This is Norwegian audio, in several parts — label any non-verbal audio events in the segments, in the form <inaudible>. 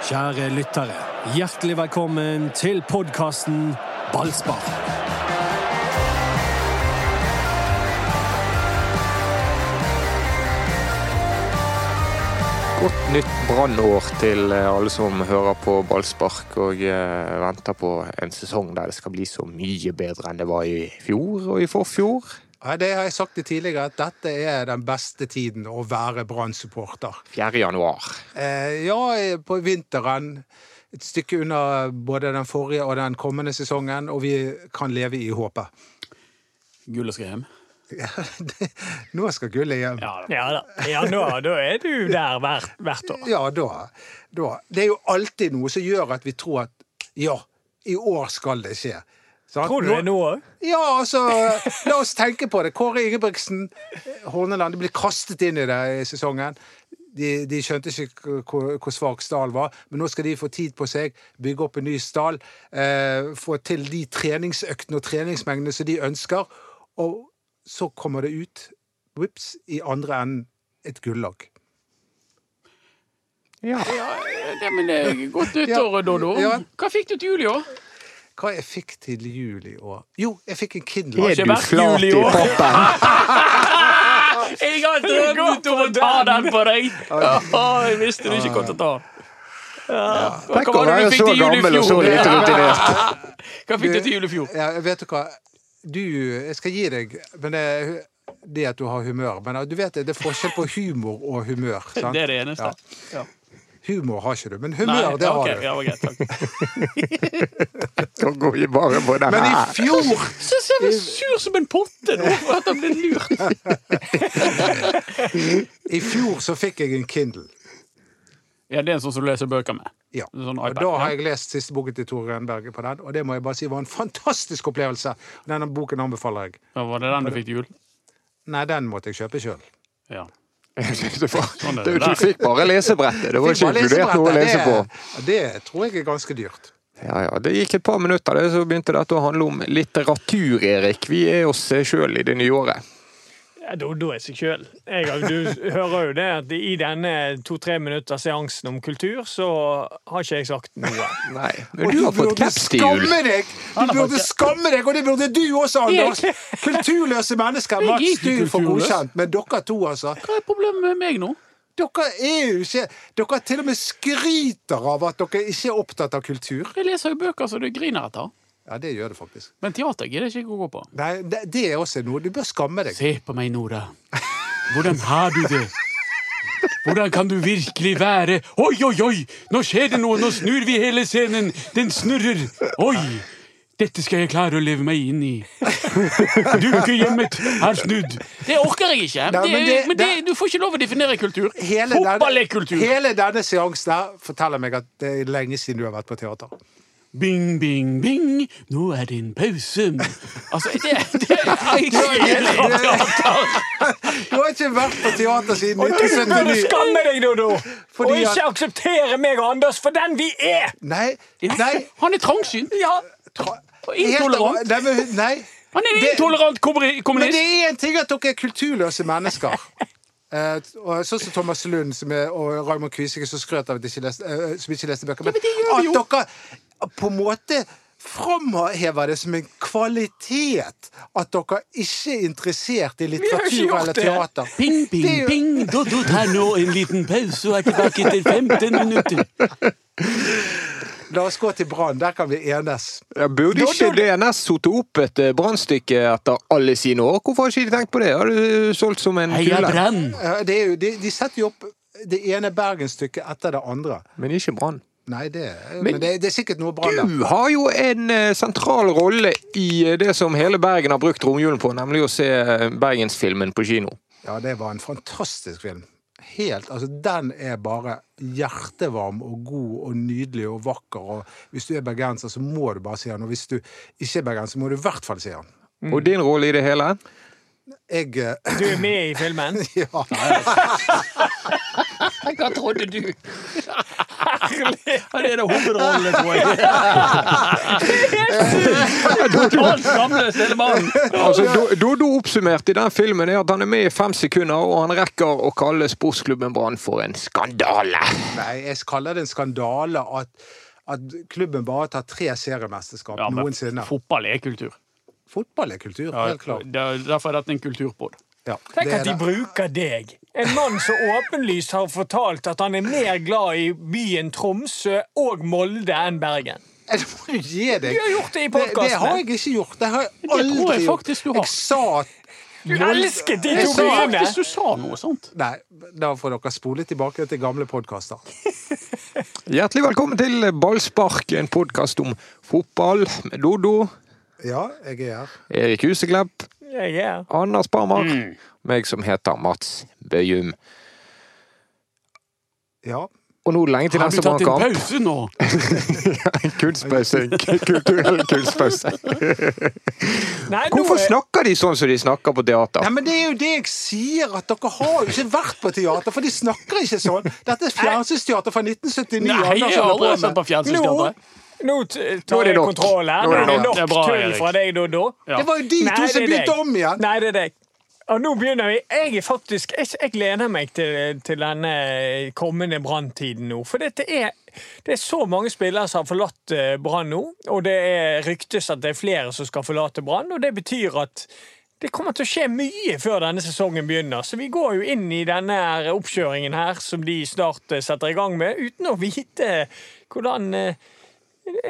Kjære lyttere, hjertelig velkommen til podkasten Ballspar. Godt nytt brannår til eh, alle som hører på ballspark og eh, venter på en sesong der det skal bli så mye bedre enn det var i fjor og i forfjor. Ja, det har jeg sagt det tidligere, at dette er den beste tiden å være Brann-supporter. 4. januar. Eh, ja, på vinteren. Et stykke unna både den forrige og den kommende sesongen, og vi kan leve i håpet. Gullet skal hjem. Ja, det, nå skal gullet hjem. Ja, da. Ja da. Ja, nå, da er du der hvert, hvert år. Ja, da, da. Det er jo alltid noe som gjør at vi tror at ja, i år skal det skje. Sant? Tror du det nå òg? Ja, altså, la oss tenke på det. Kåre Ingebrigtsen, Horneland, de ble kastet inn i det i sesongen. De, de skjønte ikke hvor, hvor svak Stal var, men nå skal de få tid på seg, bygge opp en ny stall, eh, få til de treningsøktene og treningsmengdene som de ønsker, og så kommer det ut, vips, i andre enden et gullag. Ja. Ja, men jeg Godt nyttår, Dodo. Hva fikk du til jul i år? Hva jeg fikk til jul i år? Jo, jeg fikk en Kindle. Er du flat jul i kroppen? Jeg har drømt om å ta den på deg! <laughs> Oh, jeg visste du ikke kom til å ta den. Tenk Hva å var det være så til jul i gammel og så lite rutinert. <laughs> Hva fikk du til jul i fjor? Ja, vet du hva? Du, jeg skal gi deg men det, det at du har humør. Men du vet det, det er forskjell på humor og humør. Sant? <laughs> Det er det eneste. Ja. Humor har ikke du, men Nei, humør, det har du. Ja, okay, takk. <laughs> Går vi bare på det Men i fjor <laughs> Så ser jeg sur som en potte nå for <laughs> at han ble lurt. I fjor så fikk jeg en Kindle. Ja, det er en sånn som du leser bøker med. Ja. Sånn og da har jeg lest siste boken til Tore Renberg på den, og det må jeg bare si var en fantastisk opplevelse. Denne boken anbefaler jeg. Ja, Var det den du fikk til jul? Nei, den måtte jeg kjøpe sjøl. Ja. <laughs> Får- Sånn du, det du fikk bare lesebrettet. Det var ikke inkludert noe å lese på. Det, det tror jeg er ganske dyrt. Ja, ja, Det gikk et par minutter, det, så begynte dette å handle om litteratur, Erik. Vi er oss sjøl i det nye året. Ja, Doddo er seg sjøl. Du hører jo det at i denne to-tre minutters seansen om kultur, så har ikke jeg sagt noe. <laughs> Nei, men du har fått caps til jul. Du burde skamme deg, og det burde du også, Anders! Kulturløse mennesker. Er Mats, du får godkjent, men dere to, altså. Hva er problemet med meg nå? Dere er jo ikke Dere til og med skryter av at dere ikke er opptatt av kultur. Jeg leser jo bøker så du griner etter. Ja, det gjør det faktisk. Men teater gidder jeg ikke å gå på. Nei, det, det er også noe. Du bør skamme deg. Se på meg, Nora. Hvordan har du det? Hvordan kan du virkelig være Oi, oi, oi! Nå skjer det noe! Nå snur vi hele scenen! Den snurrer! Oi! Dette skal jeg klare å leve meg inn i. Dukehjemmet har snudd. Det orker jeg ikke. Nei, men det- men det, det- du får ikke lov å definere kultur. Hele Fotball er kultur. hele denne seansen forteller meg at det er lenge siden du har vært på teater. Bing, bing, bing. Nå er det en pause. Altså, det, det er <laughs> ikke Du har ikke vært på teater siden Og du burde skamme deg, Dodo! Fordi Og ikke akseptere meg og Anders for den vi er! Nei, nei Han er trangsynt. Ja, Og intolerant. Nei. Han er en intolerant kommunist. Men det er en ting at dere er kulturløse mennesker. Uh, <laughs> og sånn som Thomas Lund som er, og Raymond Kvisike som skrøt av at de ikke leste, uh, som ikke leste bøker. Men, men det gjør vi jo. at dere på en måte framhever det som en kvalitet at dere ikke er interessert i litteratur eller teater. Ping, ping, jo- ping. Doddo tar nå en liten pause og er tilbake til 15 minutter. La oss gå til Brann. Der kan vi enes. Ja, burde ikke DNS satt opp et eh, brannstykke etter alle sine år? Hvorfor har ikke de tenkt på det? Har du solgt som en Heia kule? Brann. Eh, er jo, de, de setter jo opp det ene bergensstykket etter det andre. Men ikke Brann. Nei, det, men, det, det er sikkert noe bra. Du har jo en eh, sentral rolle i eh, det som hele Bergen har brukt romjulen på, nemlig å se eh, bergensfilmen på kino. Ja, det var en fantastisk film. Helt, altså Den er bare hjertevarm og god og nydelig og vakker. og Hvis du er bergenser, så må du bare se den. Og hvis du ikke er bergenser, så må du i hvert fall se den. Og din rolle i det hele? Jeg eh, du er med i filmen. <laughs> Ja. Hva trodde du? Herlig! det er det hovedrollen, tror jeg. Totalt skamløs, hele mannen. Altså, Do- Dodo oppsummert i den filmen er at han er med i fem sekunder, og han rekker å kalle sportsklubben Brann for en skandale. Nei, jeg kaller det en skandale at, at klubben bare tar tre seriemesterskap Ja, noensinne. fotball er kultur. Fotball er kultur, Ja, helt klart. det er- Derfor er dette en kulturpod. Ja, Tenk at de det. bruker deg. En mann som åpenlyst har fortalt at han er mer glad i byen Tromsø og Molde enn Bergen. Jeg må jo gi deg. Du har gjort det i Det, det har jeg ikke gjort. Det har jeg tror jeg aldri gjort. faktisk du har. Jeg sa Du elsket de Jeg to sa byene! Faktisk, du sa noe sånt. Nei, da får dere spole tilbake til gamle podkaster. Hjertelig velkommen til Ballspark, en podkast om fotball med Dodo, Ja, jeg er her. Erik Huseklepp, Jeg er her. Anders Parmar, Mm. meg som heter Mats Bøyum. Ja. Og nå lenge til neste til Har du tatt en pause nå? <laughs> Kunstpause. <laughs> Kulturell kunstpause. <laughs> Nei, Hvorfor er- snakker de sånn som de snakker på teater? Nei, men Det er jo det jeg sier, at dere har jo ikke vært på teater, for de snakker ikke sånn. Dette er fjernsynsteater fra 1979. Nei, jeg har aldri vært sett på fjernsynsteater. Nå tar jeg kontroll her. Nå er det nok. Det er bra, tull fra deg, Doddo. Ja. Det var jo de Nei, to som begynte om igjen! Nei, det er deg. Og nå begynner vi. Jeg er faktisk Jeg, jeg gleder meg til, til denne kommende branntiden nå. For dette er det er så mange spillere som har forlatt eh, Brann nå, og det er ryktes at det er flere som skal forlate Brann, og det betyr at det kommer til å skje mye før denne sesongen begynner. Så vi går jo inn i denne oppkjøringen her som de snart eh, setter i gang med, uten å vite hvordan eh,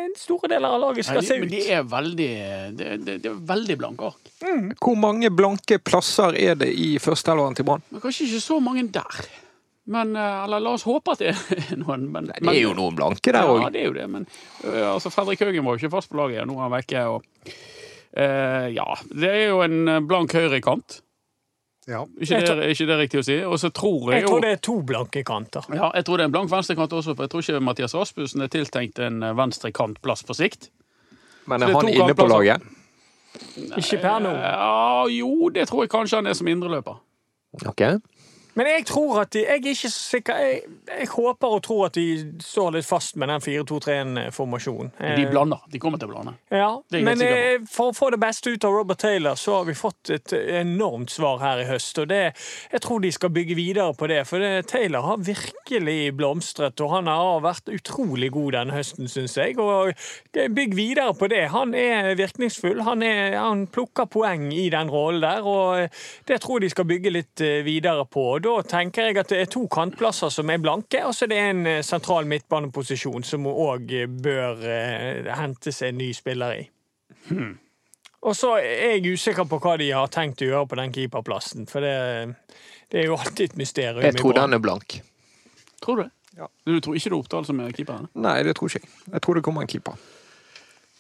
en store deler av laget skal Nei, se men ut. de er veldig Det, det, det er veldig blanke ark. Hvor mange blanke plasser er det i førsteelveren til Brann? Kanskje ikke så mange der. Men, eh, eller la oss håpe at det er noen. Men, Det er jo noen blanke der Ja, det er jo det, men øh, altså, Fredrik Haugen var jo ikke fast på laget, nå er han vekke. Og, uh, ja, det er jo en eh, blank høyrekant. Ja. Ikke det, tror- ikke det riktig å si? Og så tror jeg Jeg tror det er to blanke kanter. ja, jeg tror det er en blank venstrekant også, for jeg tror ikke Mathias Rasmussen er tiltenkt en eh, venstrekantplass på sikt. Men er er han inne på laget? Ikke per nå. Ja, jo, det tror jeg kanskje han er som indreløper. Ok. Men jeg tror at de, jeg er ikke sikker jeg, jeg håper og tror at de står litt fast med den 4-2-3-1-formasjonen. De blander. De kommer til å blande. Ja, men eh, for å få det beste ut av Robert Taylor, så har vi fått et enormt svar her i høst. Og det, jeg tror de skal bygge videre på det, for det, Taylor har virkelig blomstret. Og han har vært utrolig god denne høsten, syns jeg. Og bygg videre på det. Han er virkningsfull. Han, er, han plukker poeng i den rollen der, og det tror jeg de skal bygge litt eh, videre på. Og da tenker jeg at det er to kantplasser som er blanke, og så er det en eh, sentral midtbaneposisjon som òg bør eh, hente seg en ny spiller i. Og så er jeg usikker på hva de har tenkt å gjøre på den keeperplassen, for det, det er jo alltid et mysterium. Jeg tror den er blank. Tror du det? Du tror ikke det er Oppdal som er keeperen? Nei, det tror ikke jeg. Jeg tror det kommer en keeper.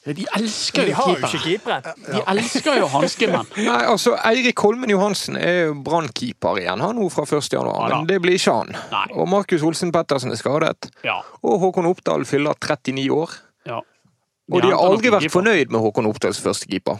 De elsker De jo har jo ikke keepere. keepere. De elsker jo hanskemenn. <laughs> Nei, altså, Eirik Holmen Johansen er jo Brann-keeper igjen han nå fra 1. januar, Ja men det blir ikke han. Nei. Og Markus Olsen Pettersen er skadet. Ja. Og Håkon Oppdal fyller 39 år. ja. Og de har aldri vært keeper. fornøyd med Håkon Oppdals første keeper.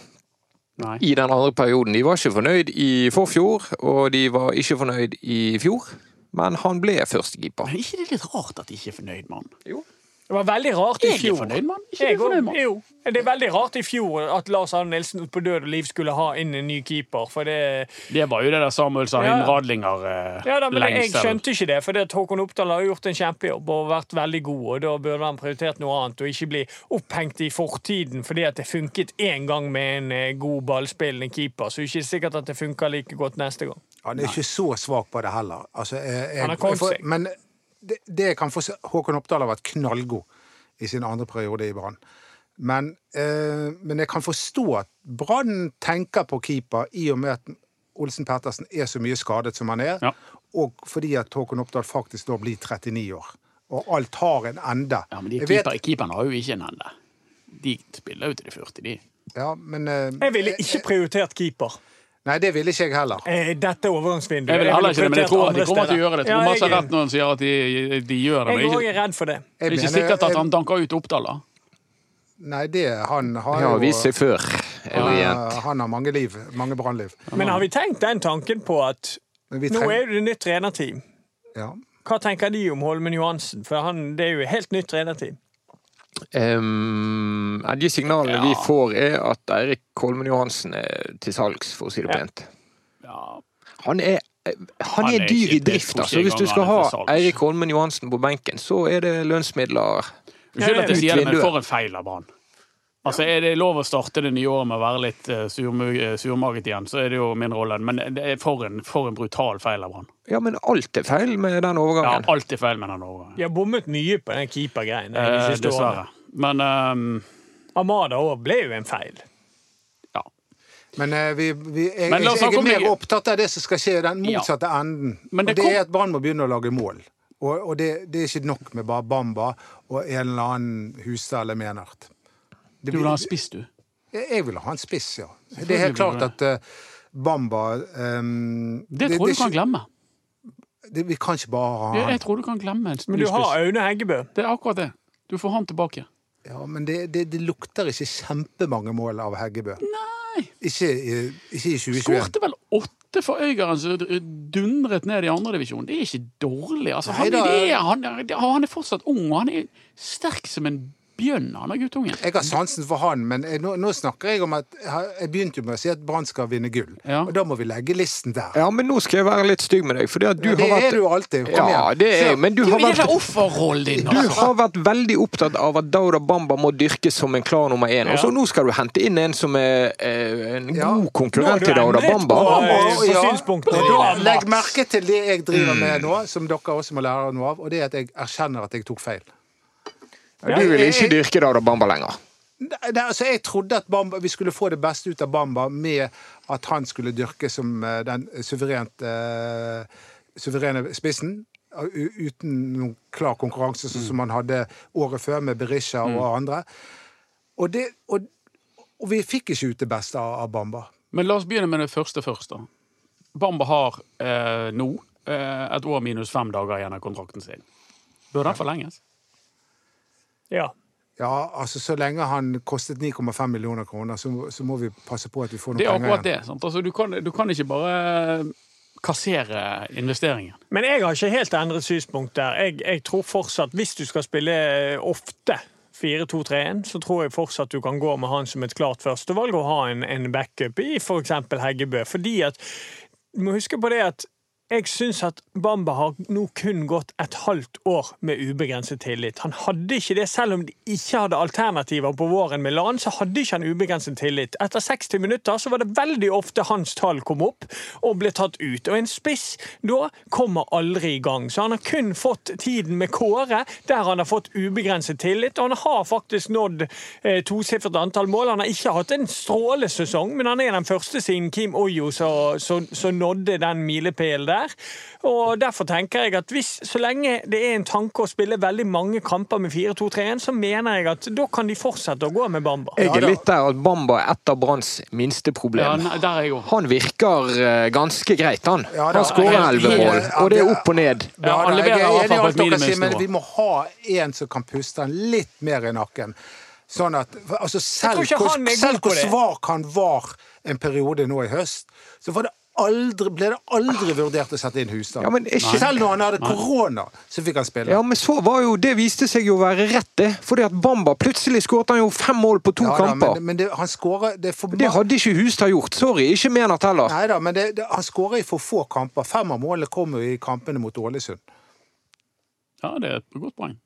Nei. I den andre perioden. De var ikke fornøyd i forfjor, og de var ikke fornøyd i fjor. Men han ble førstekeeper. Men er ikke det litt rart at de ikke er fornøyd med han? Det var veldig rart i Jeg er fjor. fornøyd med. Ikke Jeg fornøyd mann? jo. Det er veldig rart i fjor at Lars Arne Nilsen på død og liv skulle ha inn en ny keeper, for det Det var jo det der Samuel Sahin Ja. Radlinger eh, Ja da, men jeg lengst Jeg skjønte ikke det, for det at Håkon Oppdal har gjort en kjempejobb og vært veldig god, og da burde han prioritert noe annet og ikke bli opphengt i fortiden fordi at det funket én gang med en eh, god ballspillende keeper, så det er ikke sikkert at det funker like godt neste gang. Han er ikke så svak på det heller. Altså, jeg, jeg, Han har kommet seg. Men det, det kan få se Håkon Oppdal har vært knallgod i sin andre periode i Brann. Men, eh, men jeg kan forstå at Brann tenker på keeper i og med at Olsen Pettersen er så mye skadet som han er, Ja. og fordi at Håkon Oppdal faktisk da blir 39 år. Og alt har en ende. Ja, men de keeper, vet- keeperne har jo ikke en ende. De spiller jo til de 40, de. ja, men, eh, Jeg ville ikke prioritert keeper. Nei, det ville ikke jeg heller. Eh, Dette overgangsvinduet. Jeg vil heller ikke det, men jeg tror at de kommer til å gjøre det. Mads har rett når han sier at de, de gjør det. Jeg er ikke, også redd for det. Det er ikke sikkert at han danker ut Oppdal, da. Nei, det han har jo ja, vist seg før. han, Evigent. han har mange liv. Mange brannliv. Men har vi tenkt den tanken på at nå er det nytt trenerteam? Ja. Hva tenker de om Holmen Johansen? For han, det er jo helt nytt trenerteam. Ja, de signalene vi får, er at Eirik Kolmen Johansen er til salgs, for å si det Ja. pent. Ja, Han er, han Han er er dyr i drift, altså. Hvis du skal ha. Eirik Holmen Johansen på benken, så er det lønnsmidler Unnskyld at jeg sier det, men for en feil av Brann. Altså, Er det lov å starte det nye året med å være litt uh, surmaget igjen, så er det jo min rolle. Men det er for en, for en brutal feil av Brann. Ja, men alt er feil med den overgangen. Ja, alt er feil med den overgangen. De har bommet mye på den keepergreien. de Eh, siste årene. dessverre. Men um, Amada òg ble jo en feil. ja. Men uh, vi, vi, jeg, Men jeg, jeg er mer opptatt av det som skal skje i den Ja. motsatte enden. Men det og det kom- er at Brann må begynne å lage mål. Og, og det, det er ikke nok med bare Bamba og en eller annen Hustad eller Menert. Det Du vil ha en spiss, du? Jeg vil ha en spiss, ja. Det er helt klart at uh, Bamba um, Det tror jeg du kan glemme. det, Vi kan ikke bare ha han. jeg tror du kan glemme en spiss. Men du har. Aune Heggebø. Det er akkurat det. Du får han tilbake. Ja, men det, det, det lukter ikke kjempemange mål av Heggebø. Nei. Ikke, i- ikke i 2021. Skårte vel åtte for Øygarden, som dundret ned i andredivisjon. Det er ikke dårlig. Altså, han, Nei da. er, han, han er fortsatt ung, og han er sterk som en bjønn, han guttungen. Jeg har sansen for han, men jeg, nå, nå snakker jeg om at Jeg begynte jo med å si at Brann skal vinne gull. Ja. Og da må vi legge listen der. Ja, men nå skal jeg være litt stygg med deg, du det har vært er du alltid. Kom Ja, det er jeg, men du Du har vært offerrollen din, Du altså. har vært veldig opptatt av at Dauda Bamba må dyrkes som en klar nummer én. Og så nå skal du hente inn en som er eh, en god konkurrent til Dauda Bamba. på- ja, da, Legg merke til det jeg driver med nå, som dere også må lære noe av, og det er at jeg erkjenner at jeg tok feil. Du vil ikke dyrke Dada Bamba lenger. Ne, altså, jeg trodde at Bamba, vi skulle få det beste ut av Bamba med at han skulle dyrke som eh, den suverent, uh, suverene spissen. Uten noen klar konkurranse, sånn som han hadde året før med Berisha og andre. Og, det, og, og vi fikk ikke ut det beste av, av Bamba. Men la oss begynne med det første først. da. Bamba har eh, nå eh, et år minus fem dager igjen av kontrakten sin. Bør den forlenges? Ja. Ja, altså Så lenge han kostet 9,5 millioner kroner, så, så må vi passe på at vi får noe Det er akkurat det. Sant? Altså, du, kan, du kan ikke bare kassere investeringen. Men jeg har ikke helt endret synspunkt der. Jeg, jeg tror fortsatt, hvis du skal spille ofte 4-2-3-1, så tror jeg fortsatt du kan gå med han som et klart førstevalg og ha en, en backup i f.eks. Heggebø. Fordi at Du må huske på det at jeg syns at Bamba har nå kun gått et halvt år med ubegrenset tillit. Han hadde ikke det, selv om de ikke hadde alternativer på våren med LAN, så hadde ikke han ubegrenset tillit. Etter 60 minutter så var det veldig ofte hans tall kom opp og ble tatt ut. Og en spiss da kommer aldri i gang. Så han har kun fått tiden med Kåre, der han har fått ubegrenset tillit. Og han har faktisk nådd eh, tosifret antall mål. Han har ikke hatt en strålesesong, men han er den første siden Kim Oyo som nådde den milepælen. Og Derfor tenker jeg at hvis, så lenge det er en tanke å spille veldig mange kamper med 4-2-3-1, så mener jeg at da kan de fortsette å gå med Bamba. Jeg er litt der at Bamba er et av Branns minste problem. Ja, der er jeg. Han virker eh, ganske greit, han. Ja, da. Han skårer elleve mål, og det er opp og ned. Ja, da, jeg er enig i alt dere sier, men vi må ha en som kan puste han litt mer i nakken. Sånn at altså selv, hvor, selv hvor svak han var en periode nå i høst, så var det aldri, ble det aldri vurdert å sette inn husstand. Ja, men ikke- Selv når han hadde korona, så fikk han spille. Ja, men så var jo Det viste seg jo å være rett, det. Fordi at Bamba plutselig skåret han jo fem mål på to Ja da, kamper. men, men det, han skårer det for Det hadde ikke Hustad gjort. Sorry, ikke Menat heller. Nei da, men det, det, han skårer i for få kamper. Fem av målene kommer jo i kampene mot Ålesund. Ja, det er et godt poeng.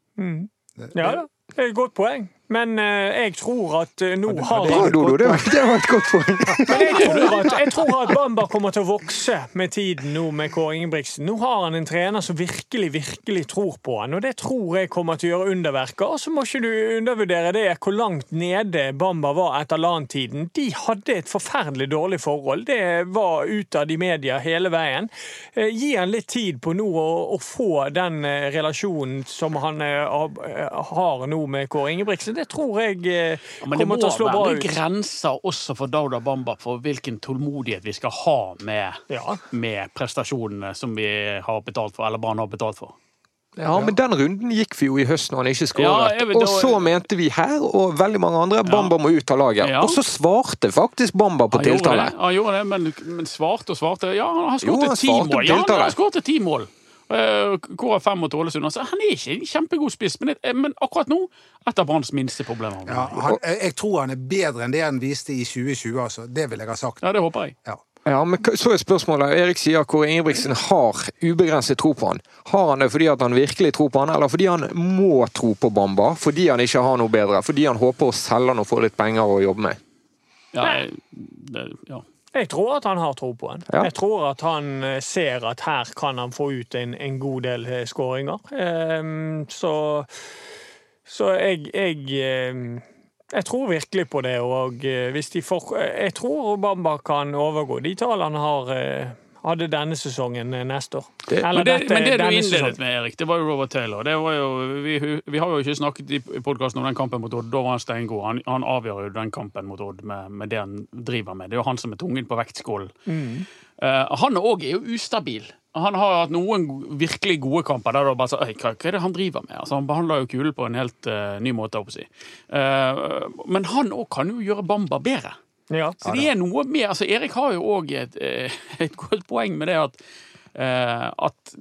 Ja da, det er et godt poeng. Men eh, jeg tror at eh, nå har han <laughs> det var, et godt poeng. <laughs> Men jeg tror, at, jeg tror at Bamba kommer til å vokse med tiden nå med Kåre Ingebrigtsen. Nå har han en trener som virkelig, virkelig tror på han, og det tror jeg kommer til å gjøre underverker. Og så må ikke du undervurdere det hvor langt nede Bamba var etter LAN-tiden. De hadde et forferdelig dårlig forhold. Det var utad i media hele veien. Eh, Gi han litt tid på nå å, å få den relasjonen som han har nå med Kåre Ingebrigtsen. Det tror jeg eh, Ja, men det må kommer til å slå bra være grenser også for Dauda Bamba for hvilken tålmodighet vi skal ha med, Ja. med prestasjonene som vi har betalt for, eller Brann har betalt for. Ja, men den runden gikk vi jo i høst når han ikke skåret. Ja, Og så mente vi her, og veldig mange andre, Bamba må ut av laget. Ja. Og så svarte faktisk Bamba på Han tiltale. det, han gjorde det men, men svarte og svarte. Ja, han skåret ti mål. Ja, han skåret ti mål. Eh, fem mot Ålesund? Altså, han er ikke en kjempegod spiss, men, eh, men akkurat nå et av Branns minste problemer. Ja, han, jeg, tror han er bedre enn det han viste i 2020, altså. Det vil jeg ha sagt. Ja, det håper jeg. Ja. Ja, men så er spørsmålet. Erik sier Kåre Ingebrigtsen har ubegrenset tro på han. Har han det fordi at han virkelig tror på han, eller fordi han må tro på Bamba? Fordi han ikke har noe bedre? Fordi han håper å selge han og få litt penger å jobbe med? Ja, det, ja. Jeg tror at han har tro på en. Ja. Jeg tror at han eh, ser at her kan han få ut en, en god del eh, skåringer. Ehm, så så jeg, jeg ehm, jeg tror virkelig på det, og eh, hvis de får Jeg tror Bamba kan overgå de tallene han har hadde denne sesongen eh, neste år. Det- Eller Men det, dette- men det du innledet sesongen. med, Erik, det var jo Robert Taylor. Det var jo, vi, vi har jo ikke snakket i podkasten om den kampen mot Odd. Da var han steingod. Han, han avgjør jo den kampen mot Odd med, med det han driver med. Det er jo han som er tungen på vektskålen. Eh, han òg er jo ustabil. Han har hatt noen virkelig gode kamper der du bare så, hva, hva er det han driver med? Altså, han behandler jo kulen på en helt uh, ny måte. holdt å si. Eh, men han òg kan jo gjøre Bamba bedre. Ja. Så det er noe med altså Erik har jo òg et, eh, et godt poeng med det at eh, at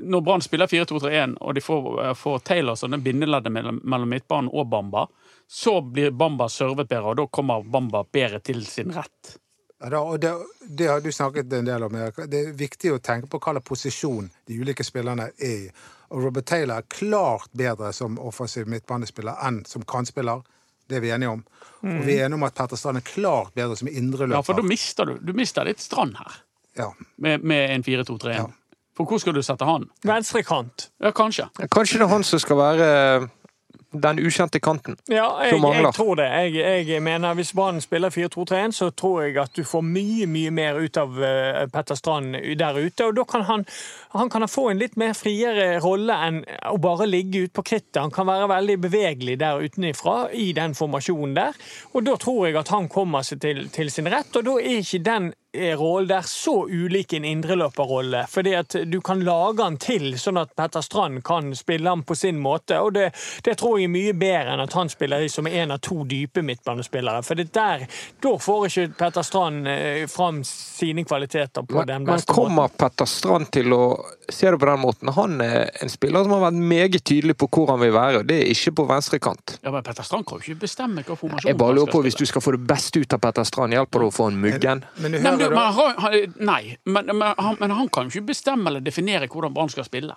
når Brann spiller 4-2-3-1, og de får, eh, får Taylor som det bindeleddet mellom, mellom midtbanen og Bamba, så blir Bamba servet bedre, og da kommer Bamba bedre til sin rett. Ja, da, og det, det har du snakket en del om. Erik. Det er viktig å tenke på hvilken posisjon de ulike spillerne er i. Og Robert Taylor er klart bedre som offensiv midtbanespiller enn som kantspiller. Det er vi enige om. Og vi er enige om at Petter Strand er klart bedre som indreløper. Ja, for da mister du, du mister litt strand her, Ja. med, med en 4-2-3-1. Ja. For hvor skal du sette han? Venstre kant. Ja, kanskje. Kanskje det er han som skal være den ukjente kanten? Ja, jeg, Som mangler. jeg tror det. Jeg, jeg mener Hvis Brann spiller 4-2-3-1, så tror jeg at du får mye mye mer ut av eh, Petter Strand der ute. Og da kan han, han kan få en litt mer friere rolle enn å bare ligge ute på krittet. Han kan være veldig bevegelig der utenifra i den formasjonen der. Og da tror jeg at han kommer seg til, til sin rett, og da er ikke den rollen der så ulik en indreløperrolle. Fordi at du kan lage han til sånn at Petter Strand kan spille han på sin måte. Og det, det tror jeg er mye bedre enn at han spiller i som en av to dype midtbanespillere. For det der, da får ikke Petter Strand eh, fram sine kvaliteter på Men, den men beste måten. kommer Petter Strand til å se det på den måten? Han er en spiller som har vært meget tydelig på hvor han vil være, og det er ikke på venstrekant. Ja, men Petter Strand kan jo ikke bestemme hva formasjon Jeg bare lurer på, hvis du skal få det beste ut av Petter Strand, hjelper det å få en muggen? Men Nei, men, du, men, han, han, nei, men, men, han, men han kan jo ikke bestemme eller definere hvordan Brann skal spille.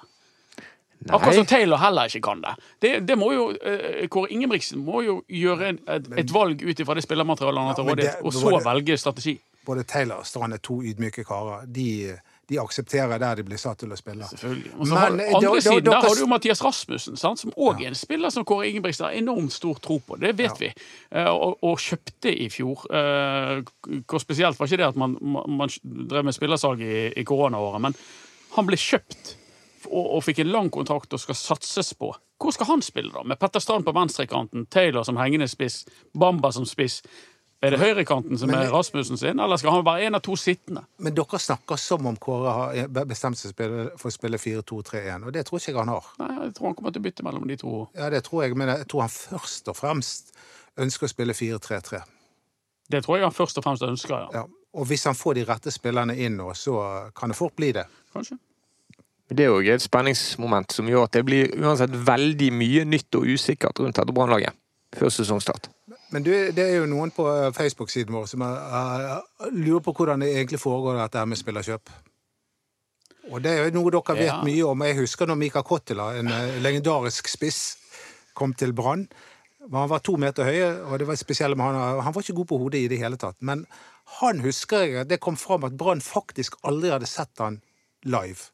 Akkurat som Taylor heller ikke kan det. Det, det må jo, uh, Kåre Ingebrigtsen må jo gjøre en, et, et valg ut ifra det spillermaterialet han har til rådighet, og så velge strategi. både Taylor og Strand er to ydmyke karer. De, de aksepterer der de blir satt til å spille. Selvfølgelig. Men, har, da- andre da- siden, da- der har du jo Mathias Rasmussen, sant? som òg er en spiller som Kåre Ingebrigtsen har enormt stor tro på. Det vet vi. Eh, Og, og kjøpte i fjor. Eh, Hvor spesielt var ikke det at man, man man drev med spillersalg i, i koronaåret, men han ble kjøpt og, og fikk en lang kontrakt og skal satses på. Hvor skal han spille, da? Med Petter Strand på venstrekanten, Taylor som hengende spiss, Bamba som spiss. Er det høyrekanten som er Rasmussen sin, eller skal han være en av to sittende? Men dere snakker som om Kåre har bestemt seg for å spille 4-2-3-1, og det tror ikke jeg han har. Nei, Jeg tror han kommer til å bytte mellom de to. Ja, det tror jeg, men jeg tror han først og fremst ønsker å spille 4-3-3. Det tror jeg han først og fremst ønsker, ja. Ja. Og hvis han får de rette spillerne inn nå, så kan det fort bli det. Kanskje. Det er jo et spenningsmoment som gjør at det blir uansett veldig mye nytt og usikkert rundt dette Brannlaget før sesongstart. Men du, det er jo noen på eh, Facebook-siden vår som eh, lurer på hvordan det egentlig foregår dette her med spillerkjøp. Og det er jo noe dere vet Ja. mye om. Jeg husker når Mika Kottila, en eh, legendarisk spiss, kom til Brann. Han var to meter høy, og det var spesielt med han. Han var ikke god på hodet i det hele tatt. Men han husker jeg det kom fram at Brann faktisk aldri hadde sett han live.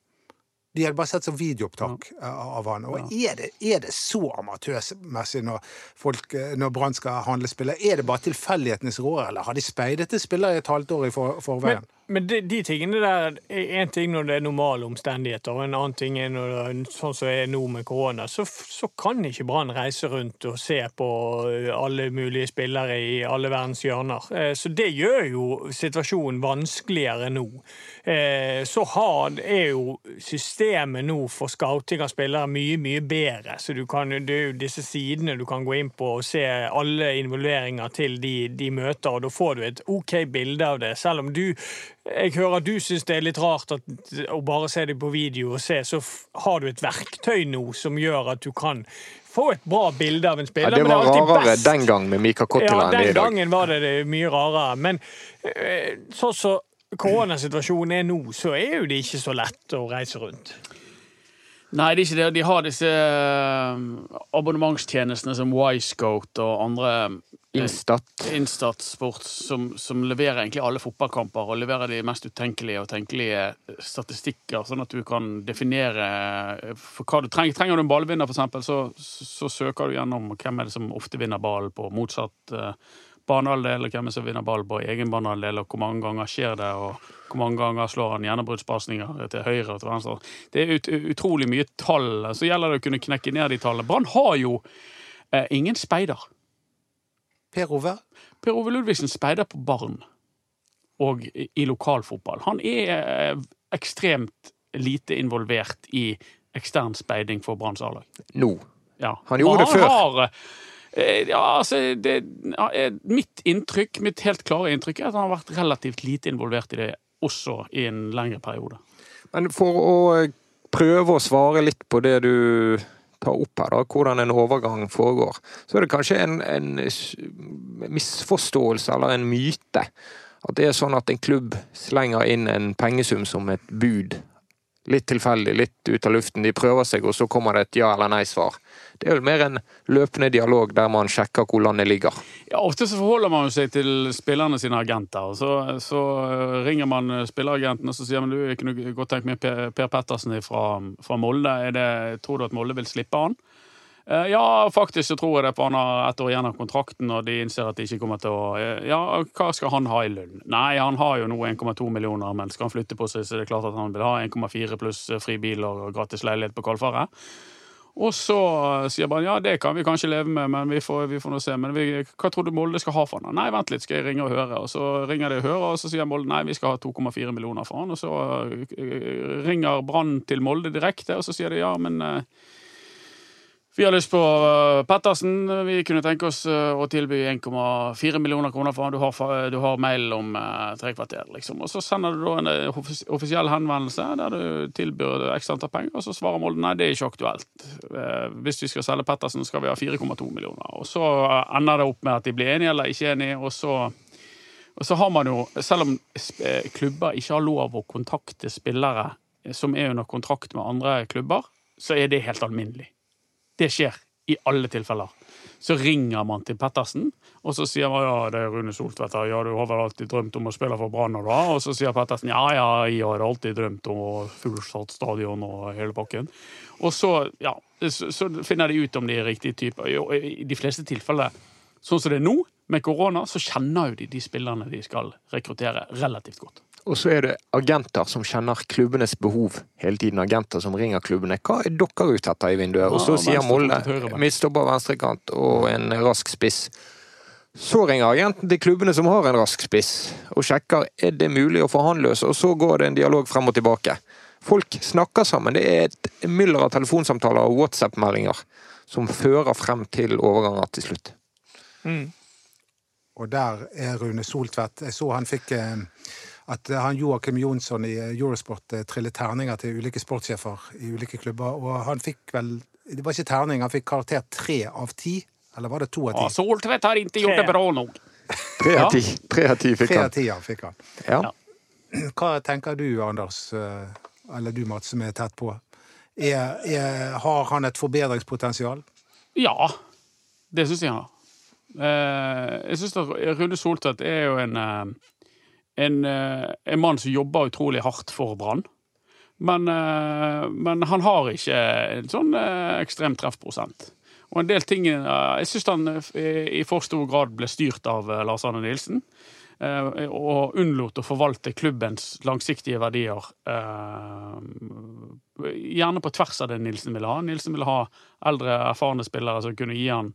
De hadde bare sett sånn videoopptak ja. av han. Og er, det, er det så amatørmessig når, folk, når Brann skal handle spiller? Er det bare tilfeldighetenes råd, eller har de speidet til spillere i et halvt år i for, forveien? Men, men de, de tingene der er en ting når det er normale omstendigheter, og en annen ting er når det er sånn som er nå med korona. Så, så kan ikke Brann reise rundt og se på alle mulige spillere i alle verdens hjørner. Eh, Så det gjør jo situasjonen vanskeligere nå. Eh, Så hard er jo systemet nå for scouting av spillere mye, mye bedre. Så du kan, det er jo disse sidene du kan gå inn på og se alle involveringer til de, de møter, og da får du et OK bilde av det. Selv om du jeg hører du syns det er litt rart at, å bare se deg på video og se, så har du et verktøy nå som gjør at du kan få et bra bilde av en Ja, spiller. det men var er rarere best- den gang med Mika Ja, Kottila enn det den i dag. gangen var det, det mye rarere. Men eh, sånn som koronasituasjonen er nå, så er jo det ikke så lett å reise rundt. Nei, det er ikke det. De har disse eh, abonnementstjenestene som Wisecoat og andre Instat. Instat Sport som, som leverer egentlig alle fotballkamper og leverer de mest utenkelige og tenkelige statistikker, sånn at du kan definere eh, for hva du trenger. Trenger du en ballvinner, eksempel, så, så søker du gjennom hvem er det som ofte vinner ballen på motsatt uh, banehalvdel, og hvem er det som vinner ball på egen banehalvdel, og hvor mange ganger skjer det, og hvor mange ganger slår han gjennombruddspasninger til høyre og til venstre. Det er ut, utrolig mye tall. Så gjelder det å kunne knekke ned de tallene. Brann har jo eh, ingen speider. Per Ove? Per Ove Ludvigsen speider på barn og i, lokalfotball. Han er eh, ekstremt lite involvert i ekstern speiding for Branns A-lag. Nå. Ja. Han gjorde han det før. Har, eh, ja, altså, det, ja, eh, mitt inntrykk, mitt helt klare inntrykk er at han har vært relativt lite involvert i det også i en lengre periode. Men for å prøve å svare litt på det du tar opp her, da, hvordan en overgang foregår, så er det kanskje en, en misforståelse eller en myte. At det er sånn at en klubb slenger inn en pengesum som et bud. Litt tilfeldig, litt ut av luften. De prøver seg, og så kommer det et ja eller nei-svar. Det er vel mer en løpende dialog der man sjekker hvor landet ligger. Ja, Ofte så forholder man seg til spillerne sine agenter. og Så, så ringer man spilleragenten og så sier man du, jeg kunne godt tenkt meg Per, per Pettersen fra, fra Molde. Det, tror du at Molde vil slippe han? Eh, Ja, faktisk så tror jeg det, for han har ett år igjen av kontrakten, og de innser at de ikke kommer til å eh, Ja, hva skal han ha i lønn? Nei, han har jo nå 1,2 millioner, men skal han flytte på seg, så er det klart at han vil ha 1,4 pluss fri bil og gratis leilighet på Kalfaret. Og så sier bare ja, det kan vi kanskje leve med, men vi får, vi får nå se. Men vi, hva tror du Molde skal ha for han? Nei, vent litt, skal jeg ringe og høre? Og så ringer de og hører, og så sier Molde nei, vi skal ha 2,4 millioner for han. Og så øh, ringer Brann til Molde direkte, og så sier de ja, men vi har lyst på øh, Pettersen. Vi kunne tenke oss øh, å tilby 1,4 millioner kroner for han. Du har, du har mail om uh, tre kvarter, liksom. Og så sender du da en offis- offisiell henvendelse der du tilbyr ekstra antall penger, og så svarer Molde nei, det er ikke aktuelt. Eh, hvis vi skal selge Pettersen, skal vi ha 4,2 millioner. Og så ender det opp med at de blir enige eller ikke enige, og så og så har man jo, selv om eh, klubber ikke har lov å kontakte spillere eh, som er under kontrakt med andre klubber, så er det helt alminnelig. Det skjer i alle tilfeller. Så ringer man til Pettersen, og så sier man ja, det er Rune Soltvedt ja, du har vel alltid drømt om å spille for Brann, og da? Og så sier Pettersen ja, ja, jeg har alltid drømt om å fullsatt stadion og hele pakken. Og så, ja, så, finner de ut om de er riktig type. I de fleste tilfeller, sånn som det er nå, med korona, så kjenner jo de de spillerne de skal rekruttere, relativt godt. Og så er det agenter som kjenner klubbenes behov hele tiden. Agenter som ringer klubbene. Hva er dere ute etter i vinduet? Og så Ja, sier Molle, Molde midtstopper, venstrekant og en rask spiss. Så ringer agenten til klubbene som har en rask spiss, og sjekker er det mulig å forhandle løs, og så går det en dialog frem og tilbake. Folk snakker sammen. Det er et mylder av telefonsamtaler og WhatsApp-meldinger som fører frem til overganger til slutt. Og der er Rune Soltvedt. Jeg så han fikk eh, at han Joakim Jonsson i eh, Eurosport eh, trillet terninger til ulike sportssjefer i ulike klubber, og han fikk vel Det var ikke terning, han fikk karakter tre av ti. Eller var det to av Ja, ti? Soltvedt har ikke gjort det bra nok. Tre av ti. Tre av ti fikk Tre av han. ti ja, fikk han. Ja. Hva tenker du, Anders, eh, eller du, Mats, som er tett på? Er, er, har han et forbedringspotensial? Ja, det syns jeg han har. Eh, jeg syns Rune Soltvedt er jo en, eh, en, eh, en mann som jobber utrolig hardt for Brann. Men, eh, men han har ikke en sånn eh, ekstrem treffprosent. Og en del ting Jeg syns han i for stor grad ble styrt av Lars Arne Nilsen. Og unnlot å forvalte klubbens langsiktige verdier. Gjerne på tvers av det Nilsen ville ha. Nilsen ville ha eldre, erfarne spillere som kunne gi han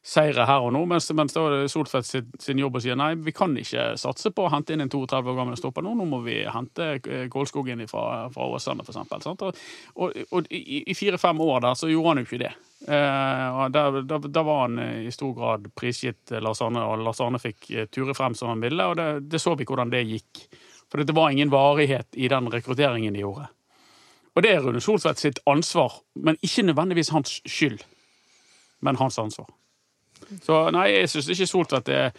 seire her og nå, mens, mens da er sin, sin jobb å si nei, vi kan ikke satse på å hente inn en 32 år gammel stopper nå, nå må vi hente eh, Kålskogen fra, fra Åsane, eksempel. Og, og, og i, i fire-fem år der så gjorde han jo ikke det. Eh, der, der, der var han eh, i stor grad prisgitt eh, Lars Arne, og Lars Arne fikk ture frem som han ville, og det, det så vi hvordan det gikk. For det var ingen varighet i den rekrutteringen de gjorde. Og det er Rune Solsvedt sitt ansvar, men ikke nødvendigvis hans skyld. Men hans ansvar. Så nei, jeg syns ikke Soltvedt er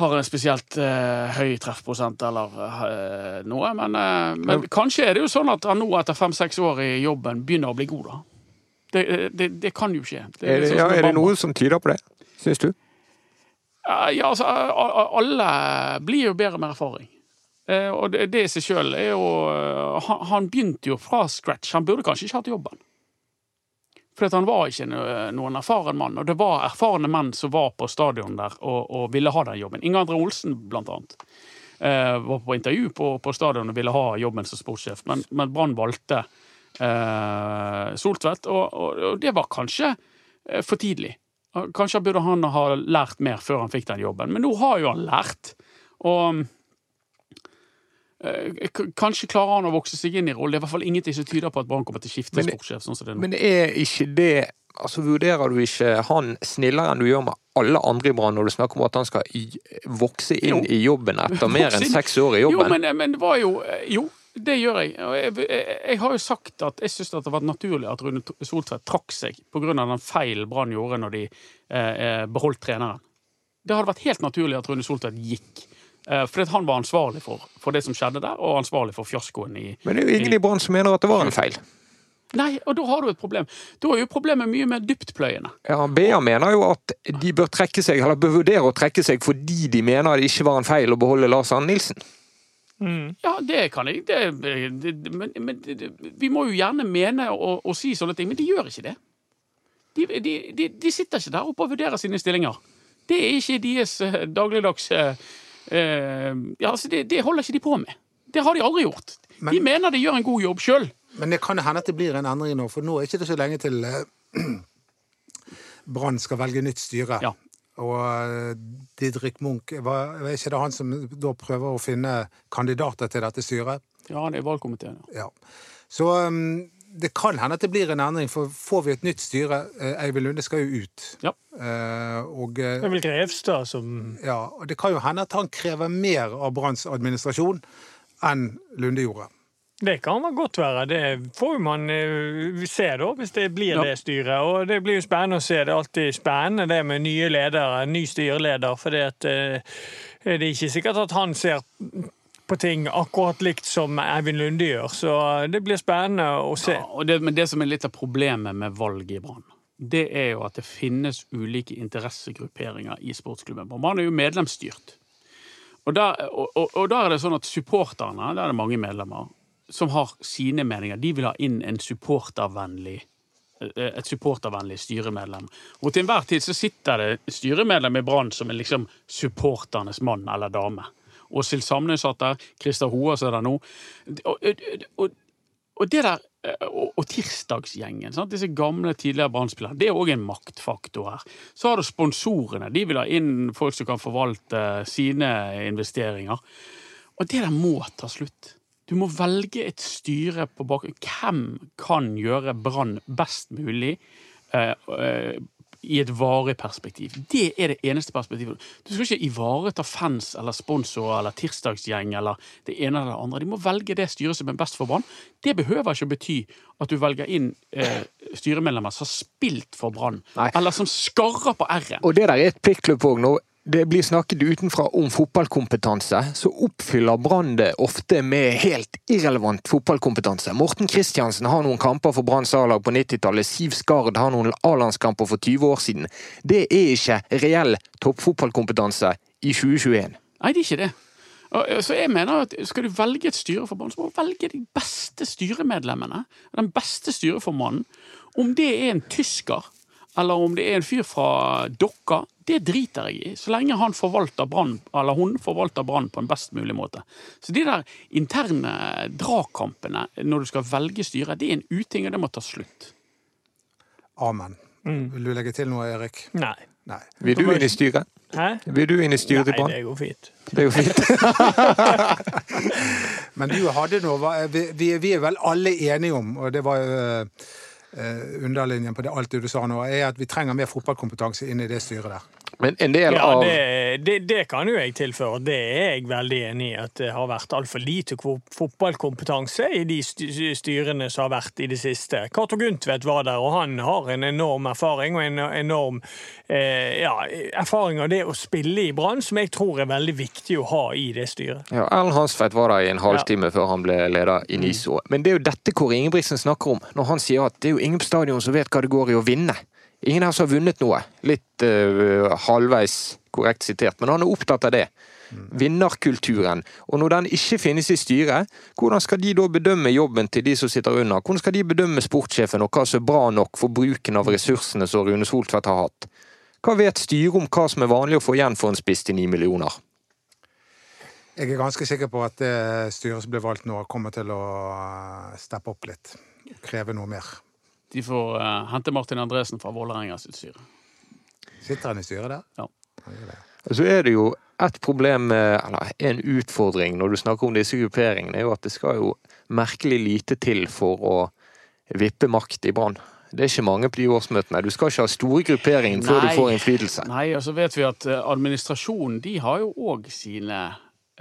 har en spesielt eh, høy treffprosent eller eh, noe. Men, eh, men kanskje er det jo sånn at han nå etter fem-seks år i jobben begynner å bli god, da. Det, det, det kan jo skje. Det Er det, sånn ja, er det noe som tyder på det, syns du? Ja, ja, altså, alle blir jo bedre med erfaring. Eh, og det, det i seg sjøl er jo eh, han, han begynte jo fra scratch. Han burde kanskje ikke hatt jobben. For han var ikke noen erfaren mann, og det var erfarne menn som var på stadion der og, og ville ha den jobben. Inge André Olsen, blant annet, eh, var på intervju på, på stadion og ville ha jobben som sportssjef, men, men Brann valgte eh, Soltvedt, og, og, og det var kanskje eh, for tidlig. Kanskje burde han ha lært mer før han fikk den jobben, men nå har jo han lært. Og kanskje klarer han å vokse seg inn i rollen. Det er i hvert fall ingenting som tyder på at Brann kommer til å skifte sportssjef. sånn som det er nå. Men er ikke det Altså, Vurderer du ikke han snillere enn du gjør med alle andre i Brann når du snakker om at han skal i, vokse inn Jo. i jobben etter <laughs> mer enn seks år i Jo, men, men det var jo Jo, det gjør jeg. Jeg, jeg, jeg har jo sagt at jeg syns det har vært naturlig at Rune Soltvedt trakk seg pga. den feil Brann gjorde når de eh, beholdt treneren. Det hadde vært helt naturlig at Rune Soltvedt gikk. Eh, fordi at han var ansvarlig for, for det som skjedde der, og ansvarlig for fiaskoen i Men det er jo ingen i Brann som mener at det var en feil. Nei, og da har du et problem. Da er jo problemet mye mer dyptpløyende. Ja, BA mener jo at de bør trekke seg, eller bør vurdere å trekke seg fordi de mener det ikke var en feil å beholde Lars Arne Nilsen. Mm. Ja, det kan jeg. Det, det, men men det, vi må jo gjerne mene og, og si sånne ting, men de gjør ikke det. De, de, de, de sitter ikke der oppe og vurderer sine stillinger. Det er ikke deres eh, dagligdags eh, ja, altså det, det holder ikke de på med. Det har de aldri gjort. Men- de mener de gjør en god jobb sjøl. Men det kan hende at det blir en endring nå, for nå er ikke det så lenge til eh, <clears throat> Brann skal velge nytt styre. Ja. Og eh, Didrik Munch, var, var ikke det han som da prøver å finne kandidater til dette styret? Ja, det er valgkomiteen. Ja. Ja. Så um, det kan hende at det blir en endring, for får vi et nytt styre eh, Eivind Lunde skal jo ut. Ja. Eh, og, eh, Det er vel Grevstad som ja, og det kan jo hende at han krever mer av Branns administrasjon enn Lunde gjorde. Det kan godt være. Det får man se, da, hvis det blir Ja. det styret. Og det blir jo spennende å se. Det er alltid spennende det med nye ledere, ny styreleder. For det er ikke sikkert at han ser på ting akkurat likt som Eivind Lunde gjør. Så det blir spennende å se. Ja, det, men det som er litt av problemet med valg i Brann, det er jo at det finnes ulike interessegrupperinger i sportsklubben. Brann er jo medlemsstyrt. Og da er det sånn at supporterne, der er det mange medlemmer, som har sine meninger. De vil ha inn en supportervennlig eh, et supportervennlig styremedlem. Og til enhver tid så sitter det styremedlem i Brann som er liksom supporternes mann eller dame. Åshild Samnøy satt der, Christer Hoas er der nå. Og, og, og, og det der og, og tirsdagsgjengen, sant? disse gamle, tidligere Brann-spillerne, det er òg en maktfaktor her. Så har du sponsorene. De vil ha inn folk som kan forvalte sine investeringer. Og det der må ta slutt. Du må velge et styre på bakgrunn Hvem kan gjøre Brann best mulig eh, eh, i et varig perspektiv? Det er det eneste perspektivet. Du skal ikke ivareta fans eller sponsorer eller tirsdagsgjeng eller det ene eller det andre. De må velge det styret som er best for Brann. Det behøver ikke å bety at du velger inn eh, styremedlemmer som har spilt for Brann, eller som skarrer på R-en. Og det der er et pliktklubb òg. Når det blir snakket utenfra om fotballkompetanse, så oppfyller Brann det ofte med helt irrelevant fotballkompetanse. Morten Kristiansen har noen kamper for Branns A-lag på 90-tallet. Siv Skard har noen A-landskamper for 20 år siden. Det er ikke reell toppfotballkompetanse i 2021. Nei, det er ikke det. Så jeg mener at Skal du velge et styre for Brann, så må du velge de beste styremedlemmene. Den beste styreformannen. Om det er en tysker, eller om det er en fyr fra Dokka, det driter jeg i. Så lenge han forvalter Brann, eller hun forvalter Brann på en best mulig måte. Så de der interne dragkampene når du skal velge styre, det er en uting, og det må ta slutt. Amen. Vil du legge til noe, Erik? Nei. Nei. Vil du inn i styret? Hæ? Vil du inn i styret til Nei, Brann? det går fint. Det jo fint. <laughs> Men du hadde noe vi, vi, vi er vel alle enige om, og det var jo eh, eh, underlinjen på det, alt du sa nå, er at vi trenger mer fotballkompetanse inn i det styret der. Men en del Ja, av det, det, det kan jo jeg tilføre. Det er jeg veldig enig i. At det har vært altfor lite fotballkompetanse i de styrene som har vært i det siste. Cato Gundtvedt var der, og han har en enorm erfaring og en enorm eh, ja, erfaring av det å spille i Brann, som jeg tror er veldig viktig å ha i det styret. Ja, Erlend Hanstveit var der i en halvtime før han ble leder i NISO. Men det er jo dette Kåre Ingebrigtsen snakker om, når han sier at det er jo ingen på stadion som vet hva det går i å vinne. Ingen her som har vunnet noe. Litt uh, halvveis korrekt sitert, men han er opptatt av det. Vinnerkulturen. Og når den ikke finnes i styret, hvordan skal de da bedømme jobben til de som sitter under? Hvordan skal de bedømme sportssjefen og hva som er bra nok for bruken av ressursene som Rune Soltvedt har hatt? Hva vet styret om hva som er vanlig å få igjen for en spiss til ni millioner? Jeg er ganske sikker på at det styret som ble valgt nå, kommer til å eh, steppe opp litt. Kreve noe mer. De får eh, hente Martin Andresen fra Vålerenga sitt styre. Sitter han i styret der? Ja. Så er det jo et problem, eller en utfordring når du snakker om disse grupperingene, er jo at det skal jo merkelig lite til for å vippe makt i Brann. Det er ikke mange på de årsmøtene. Du skal ikke ha store grupperinger før Nei. du får innflytelse. Nei, og så vet vi at eh, administrasjonen de har jo òg sine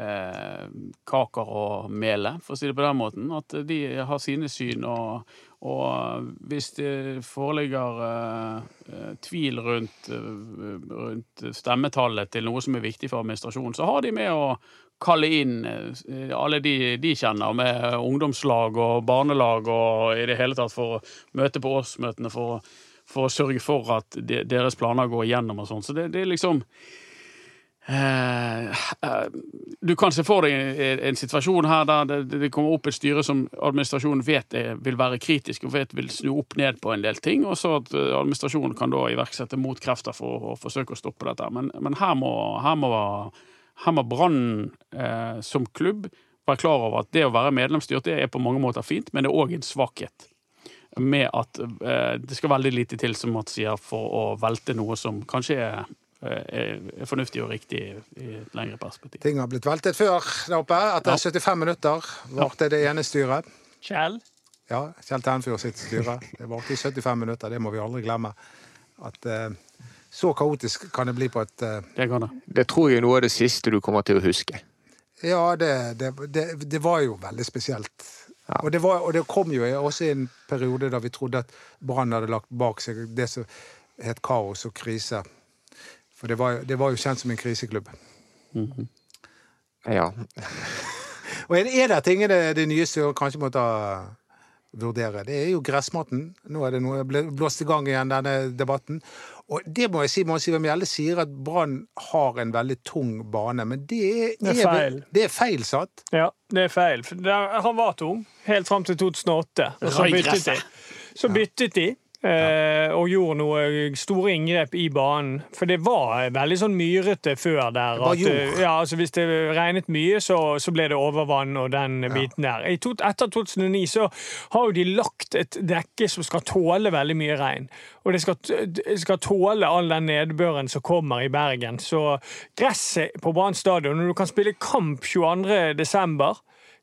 eh, kaker å mele, for å si det på den måten. At de har sine syn, og, og hvis det foreligger eh, eh, tvil rundt, eh, rundt stemmetallet til noe som er viktig for administrasjonen, så har de med å kalle inn eh, alle de de kjenner, med ungdomslag og barnelag og i det hele tatt for å møte på årsmøtene for, for å sørge for at de, deres planer går igjennom og sånn. Så det, det er liksom Eh, eh, du kan se for deg en, situasjon her der det, kommer opp et styre som administrasjonen vet vil være kritisk og vet vil snu opp ned på en del ting, og så at eh, administrasjonen kan da iverksette motkrefter for å, forsøke å stoppe dette. Men, men her må, her må, må Brann eh, som klubb være klar over at det å være medlemsstyrt det er på mange måter fint, men det er òg en svakhet. Med at eh, det skal veldig lite til, som Mats sier, for å velte noe som kanskje er, er, er fornuftig og riktig i et lengre perspektiv. Ting har blitt veltet før der oppe. Etter 75 minutter varte det ene styret. Kjell? Ja, Kjell Tenfjord sitt styre. Det varte i 75 minutter, det må vi aldri glemme. At uh, så kaotisk kan det bli på et uh... Det kan det. Det tror jeg er noe av det siste du kommer til å huske. Ja, det, det, det, det var jo veldig spesielt. Og, det var, og det kom jo også i en periode da vi trodde at Brann hadde lagt bak seg det som het kaos og krise. For det var, det var jo kjent som en kriseklubb. Ja. Og er, er det ting det, det nye Sør kanskje må ta vurdere? Det er jo gressmatten. Nå er det noe ble blåst i gang igjen, denne debatten. Og det må jeg si, Mons Ivar Mjelde sier at Brann har en veldig tung bane, men det er, Det er feil. Det er feil, satt. Ja, det er feil. Han var tung helt fram til 2008. Og så byttet de. Så byttet de. Eh, Og gjorde noe store inngrep i banen. For det var veldig sånn myrete før der. At, eh, ja, altså Hvis det regnet mye, så, så ble det overvann og den biten der. I to, etter 2009 så har jo de lagt et dekke som skal tåle veldig mye regn. Og det skal, det skal tåle all den nedbøren som kommer i Bergen. Så gresset på Brann stadion, når du kan spille kamp 22. desember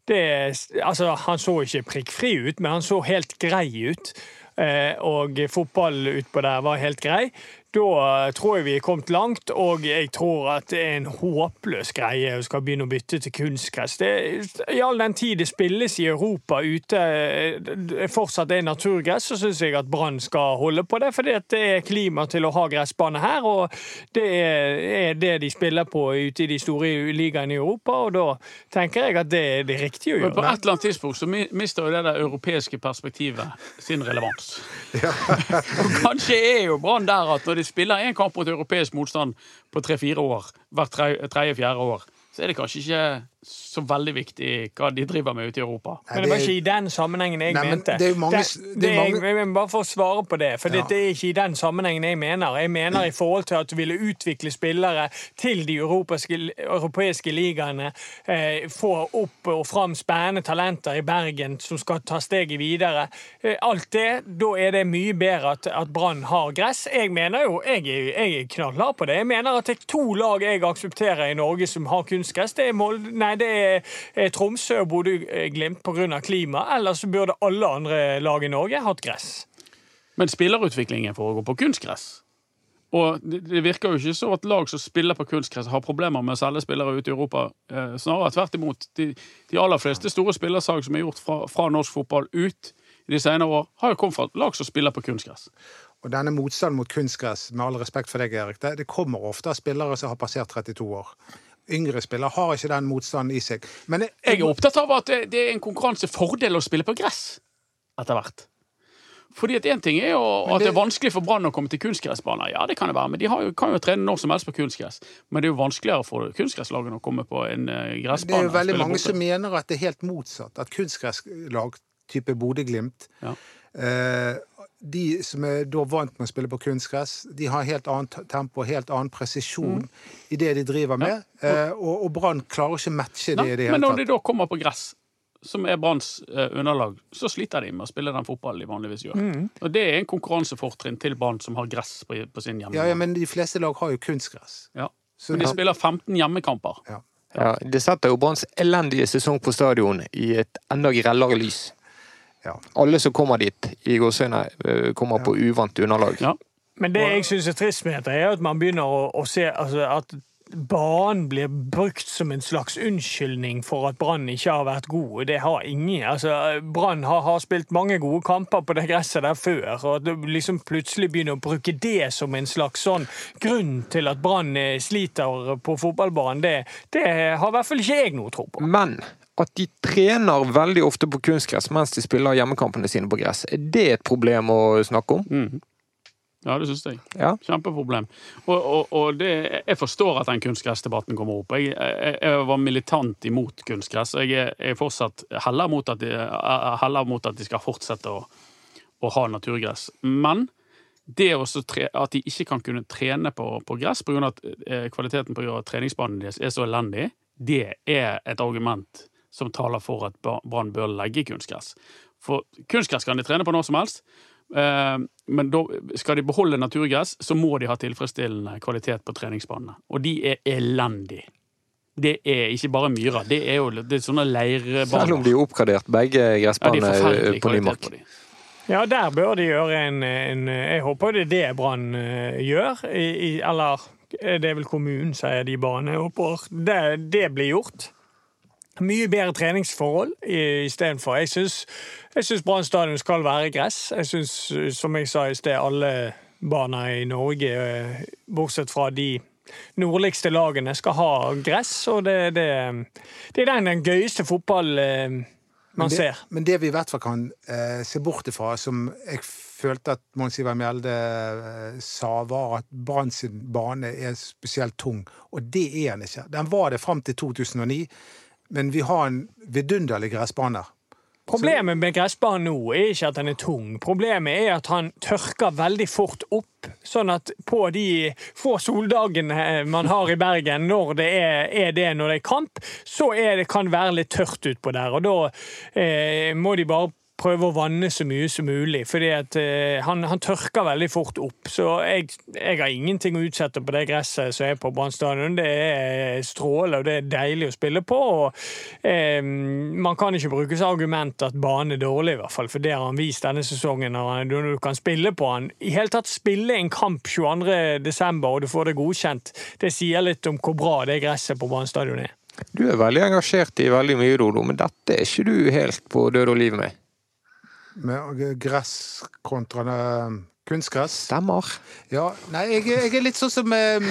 det, altså, han så ikke prikkfri ut, men han så helt grei ut. Eh, og fotball utpå der var helt grei. Da eh, tror jeg vi er kommet langt, og jeg tror at det er en håpløs greie å skal begynne å bytte til kunstgress. I all den tid det spilles i Europa ute eh, det fortsatt er naturgress, så syns jeg at Brann skal holde på det, at det er klima til å ha gressbane her, og det er, det de spiller på ute i de store ligaene i Europa, og da tenker jeg at det er det riktige å gjøre. Men på et eller annet tidspunkt så mister jo det der europeiske perspektivet sin relevans. <laughs> og kanskje er jo Brann der at når de spiller en kamp mot europeisk motstand på tre-fire år, hvert tredje-fjerde år, så er det kanskje ikke så veldig viktig hva de driver med ute i Europa. Men det var ikke i den sammenhengen jeg Nei, men mente. det er jo mange- det, det er mange- jeg- bare for å svare på det, for Ja. det er ikke i den sammenhengen jeg mener. Jeg mener i forhold til at du ville utvikle spillere til de europeiske, europeiske ligaene, eh, få opp og fram spennende talenter i Bergen som skal ta steget videre. Eh, alt det, da er det mye bedre at, at Brann har gress. Jeg mener jo, jeg, jeg er knallhard på det. Jeg mener at det er to lag jeg aksepterer i Norge som har kunstgress. Det er, Molde, nei, det er eh, Tromsø og Bodø-Glimt pga. klima. Ellers så burde alle andre lag i Norge hatt gress. Men spillerutviklingen foregår på kunstgress. Og det, det virker jo ikke så at lag som spiller på kunstgress, har problemer med å selge spillere ut i Europa. Eh, snarere tvert imot. De, de aller fleste store spillersalg som er gjort fra, fra norsk fotball ut i de senere år, har jo kommet fra lag som spiller på kunstgress. Og denne motstanden mot kunstgress, med all respekt for deg, Erik, det, det kommer ofte av spillere som har passert 32 år. Yngre spillere har ikke den motstanden i seg. Men jeg, Jeg er opptatt av at det, det er en konkurransefordel å spille på gress etter hvert. Fordi at Én ting er jo at det er vanskelig for Brann å komme til kunstgressbaner. Ja, det kan det være, men de har jo, kan jo trene når som helst på kunstgress. Men det er jo vanskeligere for kunstgresslagene å komme på en eh, gressbane. det er jo veldig mange borte. som mener at det er helt motsatt. At kunstgresslag type Bodø-Glimt Ja. eh, De som er da vant med å spille på kunstgress, de har helt annet tempo, og helt annen presisjon Mm. i det de driver med. Eh, og og Brann klarer ikke matche det Nei, i det men når de da kommer på gress, som er Branns eh, underlag, så sliter de med å spille den fotballen de vanligvis gjør. Mm. Og det er en konkurransefortrinn til Brann som har gress på, på sin hjemmebane. Ja, ja, men de fleste lag har jo kunstgress. Ja. Så Men de spiller 15 hjemmekamper. ja. Ja, det setter jo Branns elendige sesong på stadion i et enda grellere lys. Ja. Alle som kommer dit, i gåseøyne, eh, kommer på uvant underlag. Ja. Men det jeg syns er trist med dette, er at man begynner å, å se altså, at banen blir brukt som en slags unnskyldning for at Brann ikke har vært god. Det har ingen. Altså, Brann har, har spilt mange gode kamper på det gresset der før. og At du liksom plutselig begynner å bruke det som en slags sånn grunn til at Brann eh, sliter på fotballbanen, det, det har i hvert fall ikke jeg noe tro på. Men at de trener veldig ofte på kunstgress mens de spiller hjemmekampene sine på gress, er det et problem å snakke om? Mm. Ja, det syns jeg. Ja. Kjempeproblem. Og, og, og det, jeg forstår at den kunstgressdebatten kommer opp. Jeg, jeg, jeg var militant imot kunstgress. Jeg er, fortsatt heller mot at de, heller mot at de skal fortsette å, å ha naturgress. Men det også tre, at de ikke kan kunne trene på, på gress pga. at eh, kvaliteten på treningsbanen deres er så elendig, det er et argument som taler for at Brann bør legge kunstgress. For kunstgress kan de trene på når som helst. Eh, Men da skal de beholde naturgress, så må de ha tilfredsstillende kvalitet på treningsbanene. Og de er elendige. Det er ikke bare myrer, det er jo det er sånne leirbaner. Selv om de er oppgradert begge gressbanene ja, på Nymark. på. Ja, der bør de gjøre en, en Jeg håper det er det Brann eh, gjør. I, i, eller eh, det er vel kommunen, sier de banene. Jeg håper det, det blir gjort. Mye bedre treningsforhold i- istedenfor. Jeg syns, jeg syns Brann stadion skal være gress. Jeg syns, som jeg sa i sted, alle baner i Norge, eh, bortsett fra de nordligste lagene, skal ha gress. Og det, det, det er den, den gøyeste fotball eh, man Men det, ser. men det vi i hvert fall kan eh, se bort ifra, som jeg følte at Mons Ivar Mjelde eh, sa, var at Brann sin bane er spesielt tung. Og det er den ikke. Den var det fram til 2009, men vi har en vidunderlig gressbane. Problemet med gressbanen nå er ikke at den er tung. Problemet er at han tørker veldig fort opp. Sånn at på de få soldagene man har i Bergen, når det er, er det når det er kamp, så er det, kan det være litt tørt utpå der. Og da eh, må de bare prøve å vanne så mye som mulig. fordi at eh, han, han tørker veldig fort opp. Så jeg, jeg har ingenting å utsette på det gresset som er på Brann stadion. Det er strålende, og det er deilig å spille på. og eh, Man kan ikke bruke som argument at banen er dårlig, i hvert fall, for det har han vist denne sesongen. Når, du kan spille på han. I hele tatt spille en kamp 22. desember, og du får det godkjent, det sier litt om hvor bra det gresset på Brann stadion er. Du er veldig engasjert i veldig mye, Dodo, men dette er ikke du helt på død og liv med. Med gress kontra eh, kunstgress. Stemmer. Ja, nei, jeg, jeg er litt sånn som eh, <laughs>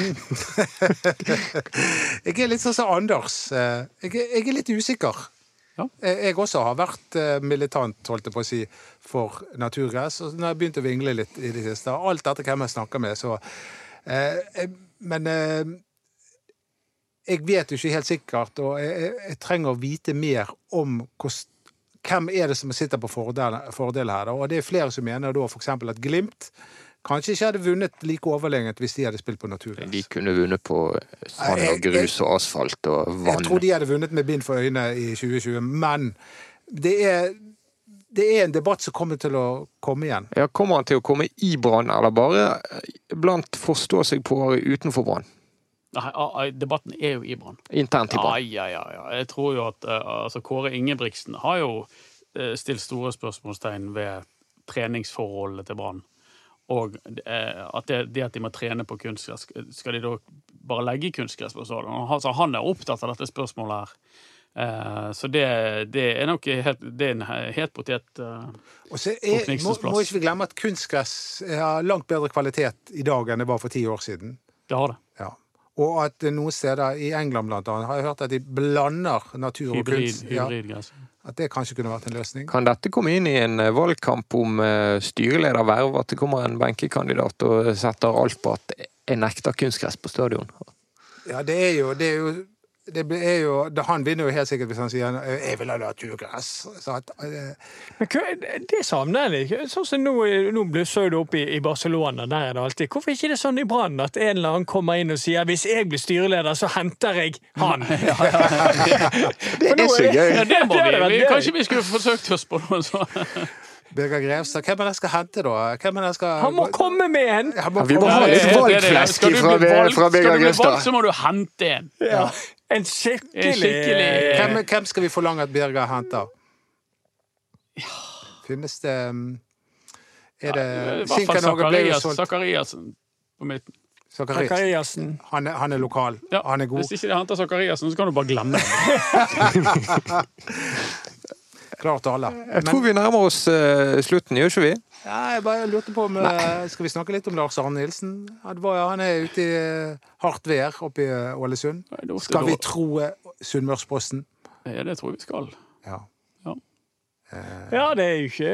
Jeg er litt sånn som Anders. Eh, Jeg, jeg er litt usikker. Ja. Jeg, også har vært militant, holdt jeg på å si, for naturgress. Og har jeg begynt å vingle litt i det siste. Alt etter hvem jeg snakker med, så Men jeg vet jo ikke helt sikkert, og jeg, jeg, jeg trenger å vite mer om hvordan hvem er det som sitter på fordel, fordel her? da? Og det er flere som mener da f.eks. at Glimt kanskje ikke hadde vunnet like overlegent hvis de hadde spilt på naturgress. De kunne vunnet på sand og grus og asfalt og vann. Jeg tror de hadde vunnet med bind for øynene i 2020, men det er, det er en debatt som kommer til å komme igjen. Ja, Kommer han til å komme i Brann, eller bare blant forstå-seg-på-ere utenfor Brann? Nei, a- a- debatten er jo i Brann. Internt i Brann. ja, ja, ja. Jeg tror jo at eh, altså, Kåre Ingebrigtsen har jo eh, stilt store spørsmålstegn ved treningsforholdet til Brann. og eh, at det, det at de må trene på kunstgress, skal de da bare legge kunstgress på stadion? Altså, han- er opptatt av dette spørsmålet her. Eh, så det, det er nok helt, det er en helt potet. eh. Og så er, må, må ikke vi glemme at kunstgress har langt bedre kvalitet i dag enn det var for ti år siden. Det har det. Og at noen steder, i England blant annet, har jeg hørt at de blander natur og Hybrid, kunst. Ja, hybridgress. at det kanskje kunne vært en løsning. Kan dette komme inn i en eh, valgkamp om eh, styrelederverv? At det kommer en benkekandidat og setter alt på at jeg nekter kunstgress på stadion? Ja, det er jo, det er jo det er jo, Han vinner jo helt sikkert hvis han sier 'jeg vil ha naturgress'. Så at, Men hva- det savner jeg litt. Sånn som nå, nå blusser det opp i, i Barcelona. Der er det alltid. Hvorfor er ikke det sånn i Brann at en eller annen kommer inn og sier 'hvis jeg blir styreleder, så henter jeg han'? <laughs> Det er så gøy! Ja, det må vi. vi kanskje vi skulle forsøkt oss på noe sånt. Birger Grevstad, hvem er det jeg skal hente, da? Hvem er det jeg skal Han må komme med en! Må Ja, vi må ha litt valgflesk fra, Birger Skal du bli valgt, så må du hente en. Ja. En skikkelig, En skikkelig- Hvem, hvem skal vi forlange at Birger henter? Finnes det um, Er I det hvert fall ble jo Zakarias- solgt Zakariassen på midten. Zakarias. Zakariassen. Han, han er lokal. Ja, Han er god. Hvis ikke de henter Zakariassen, så kan du bare glemme det. <laughs> Klar tale. Jeg tror vi nærmer oss uh, slutten, gjør ikke vi? Ja, jeg bare lurte på om eh, Skal vi snakke litt om Lars Arne Nilsen? Han, var, han er ute i eh, hardt vær oppe i eh, Ålesund. Nei, Skal vi da- tro Sunnmørsposten? Ja, det tror jeg vi skal. Ja. Ja, det er jo ikke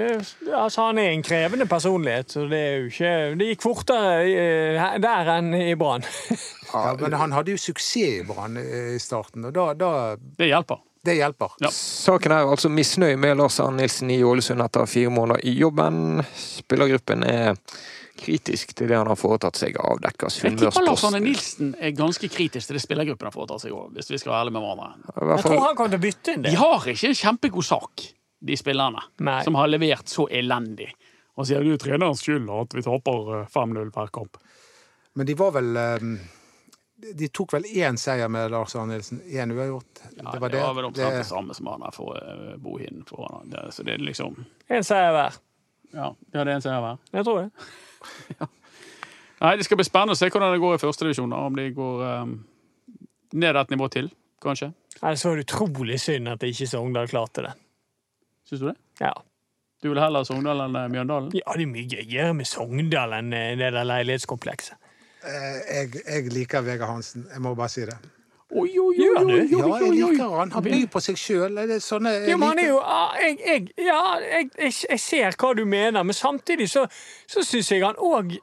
Altså, han er en krevende personlighet, så det er jo ikke Det gikk fortere der enn i Brann. <laughs> ja. Men han hadde jo suksess i Brann i starten, og da, da Det hjelper. Det hjelper. Ja. Saken er altså misnøye med Lars Arne Nilsen i Ålesund etter fire måneder i jobben. Spillergruppen er kritisk til det han har foretatt seg, avdekker Jeg tipper Lars Arne Nilsen er ganske kritisk til det spillergruppen har foretatt seg òg, hvis vi skal være ærlige med hverandre. Jeg tror han kommer til å bytte inn det. De har ikke en kjempegod sak, de spillerne, Nei. som har levert så elendig. Og sier det er trenerens skyld at vi taper eh, 5-0 per kamp. Men de var vel eh, De tok vel én seier med Lars Arne Nilsen. Én uavgjort. Ja, det, var vel omtrent det samme som han har for uh, Bohin. For, han. det, så det er liksom En seier hver. Ja, det er en seier hver. Jeg tror det. <laughs> Nei, Det skal bli spennende å se hvordan det går i førstedivisjon. Om de går um, ned et nivå til, kanskje. Nei, Så var det utrolig synd at ikke Sogndal klarte det. Syns du det? Ja. Du vil heller ha Sogndal enn eh, Mjøndalen? ja, det er mye gøyere med Sogndal enn eh, det der leilighetskomplekset. Eh, Jeg, jeg liker Vegard Hansen. Jeg må bare si det. Oi, oi, oi, oi, oi, Ja, jeg liker han. Han byr på seg sjøl. Sånne jeg Jo, men han er liker- jo ah, jeg, jeg, Ja, jeg, jeg, jeg ser hva du mener, men samtidig så, så syns jeg han òg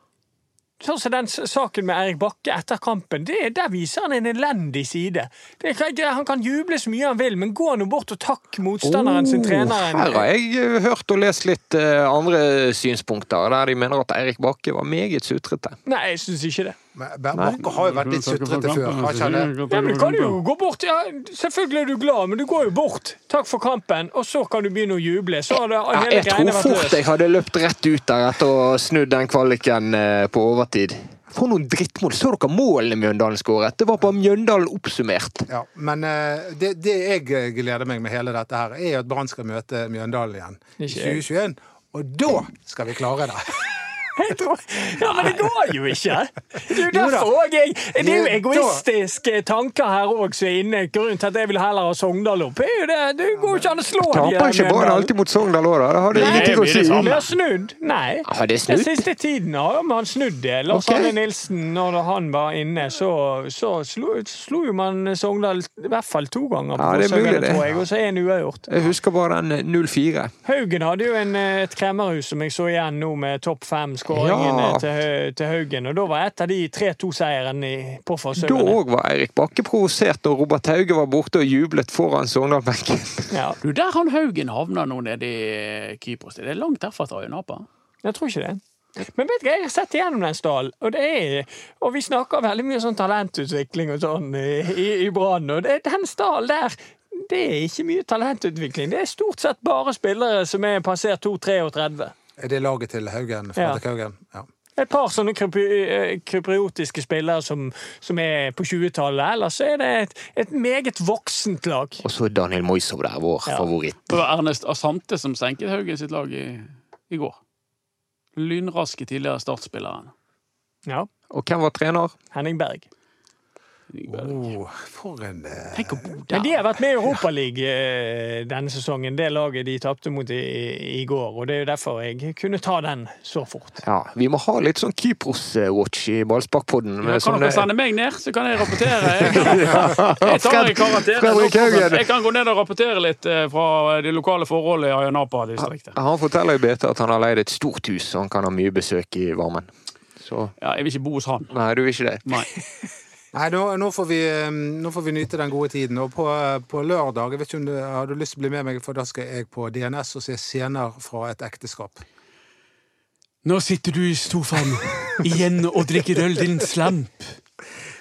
Sånn som den saken med Erik Bakke etter kampen, det, der viser han en elendig side. Det, han kan juble så mye han vil, men gå nå bort og takk motstanderen sin trener. Oh, Her har jeg eh, hørt og lest litt eh, andre synspunkter, der de mener at Eirik Bakke var meget sutrete. Nei, jeg syns ikke det. Men Bakke har jo vært litt sutrete før. Har ikke han det? Ja, men du kan jo gå bort. Ja, selvfølgelig er du glad, men du går jo bort. Takk for kampen, og så kan du begynne å juble. Så har det Ja, jeg tror fort løst. jeg hadde løpt rett ut der etter å ha snudd den kvaliken eh, på overtid. For noen drittmål. Så dere målene Mjøndalen skåret? Det var bare Mjøndalen oppsummert. Ja, men eh, det, det jeg eh, gleder meg med hele dette her, er at Brann skal møte Mjøndalen igjen i 2021. Og da skal vi klare det! Jeg tror, ja, men det går jo ikke! Det er jo derfor jeg, Det er jo egoistiske tanker her òg som er inne. Grunnen til at jeg vil heller ha Sogndal opp, er jo det Det går ikke an å slå dem. Taper ikke Brann alltid mot Sogndal òg, da? Det har Nei, ingenting å det si. det har snudd. Nei. Har det Den siste tiden har man snudd det. Lars okay. Arne Nilsen, når han var inne, så, så slo, slo jo man Sogndal i hvert fall to ganger. på Ja, det er mulig det. Og så én uavgjort. Jeg husker bare den eh, 0-4. Haugen hadde jo en, eh, et kremmerhus som jeg så igjen nå, med topp fem-skåringene Ja. til, til Haugen. Og da var et av de 3-2-seierne på Da Forsøkene. òg var Eirik Bakke provosert, og Robert Hauge var borte og jublet foran Sogndal-benken. <laughs> Ja, Du, der han Haugen havna nå nede i Kypros. Det er langt derfra til Ayanapa. jeg tror ikke det. Men vet du jeg har sett igjennom den stallen, og, det og vi snakker veldig mye sånn talentutvikling og sånn i, i, i Brann, og det, den stallen der det er ikke mye talentutvikling. Det er stort sett bare spillere som er passert 2-33. Er det laget til Haugen? Ja. Haugen? Ja. Et par sånne krypri- eh, spillere som, som er på 20-tallet. Ellers så er det et, et meget voksent lag. Og så Daniel Moisov der, vår Ja. favoritt. Det var Ernest Asante som senket Haugen sitt lag i, i går. Lynraske tidligere startspilleren. Ja. Og hvem var trener? Henning Berg. Oh, for en eh, Tenk å bo Men de har vært med i Europaligaen eh, denne sesongen, det laget de tapte mot i, i går. Og det er jo derfor jeg kunne ta den så fort. Ja, Vi må ha litt sånn Kypros-watch i Ballsparkpodden. Ja, kan kan dere sende meg ned, så kan jeg rapportere? <laughs> Jeg, kan, jeg tar i karantene. Jeg kan gå ned og rapportere litt eh, fra de lokale forholdene i Ayanapa-distriktet. Han forteller i BT at han har leid et stort hus, så han kan ha mye besøk i varmen. Så Ja, jeg vil ikke bo hos han. Nei, du vil ikke det? Nei. <laughs> Nei, nå, nå, får vi, eh, nå får vi nyte den gode tiden. Og på, på lørdag jeg vet ikke om du, Har du lyst til å bli med meg, for da skal jeg på DNS og se scener fra et ekteskap. Nå sitter du i sofaen igjen og drikker øl, din slamp.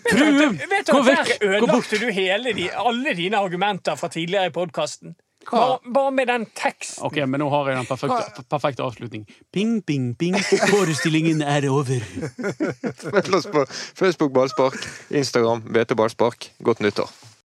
Frue, gå vekk! Gå bort! ødelagte du hele de, alle dine argumenter fra tidligere i podkasten. Bare, bare med den teksten. Ok, men nå har jeg den perfekte, perfekte avslutning. Ping, ping, ping. Forestillingen er over. <laughs> Følg oss på Facebook Ballspark, Instagram BT Ballspark. Godt nyttår.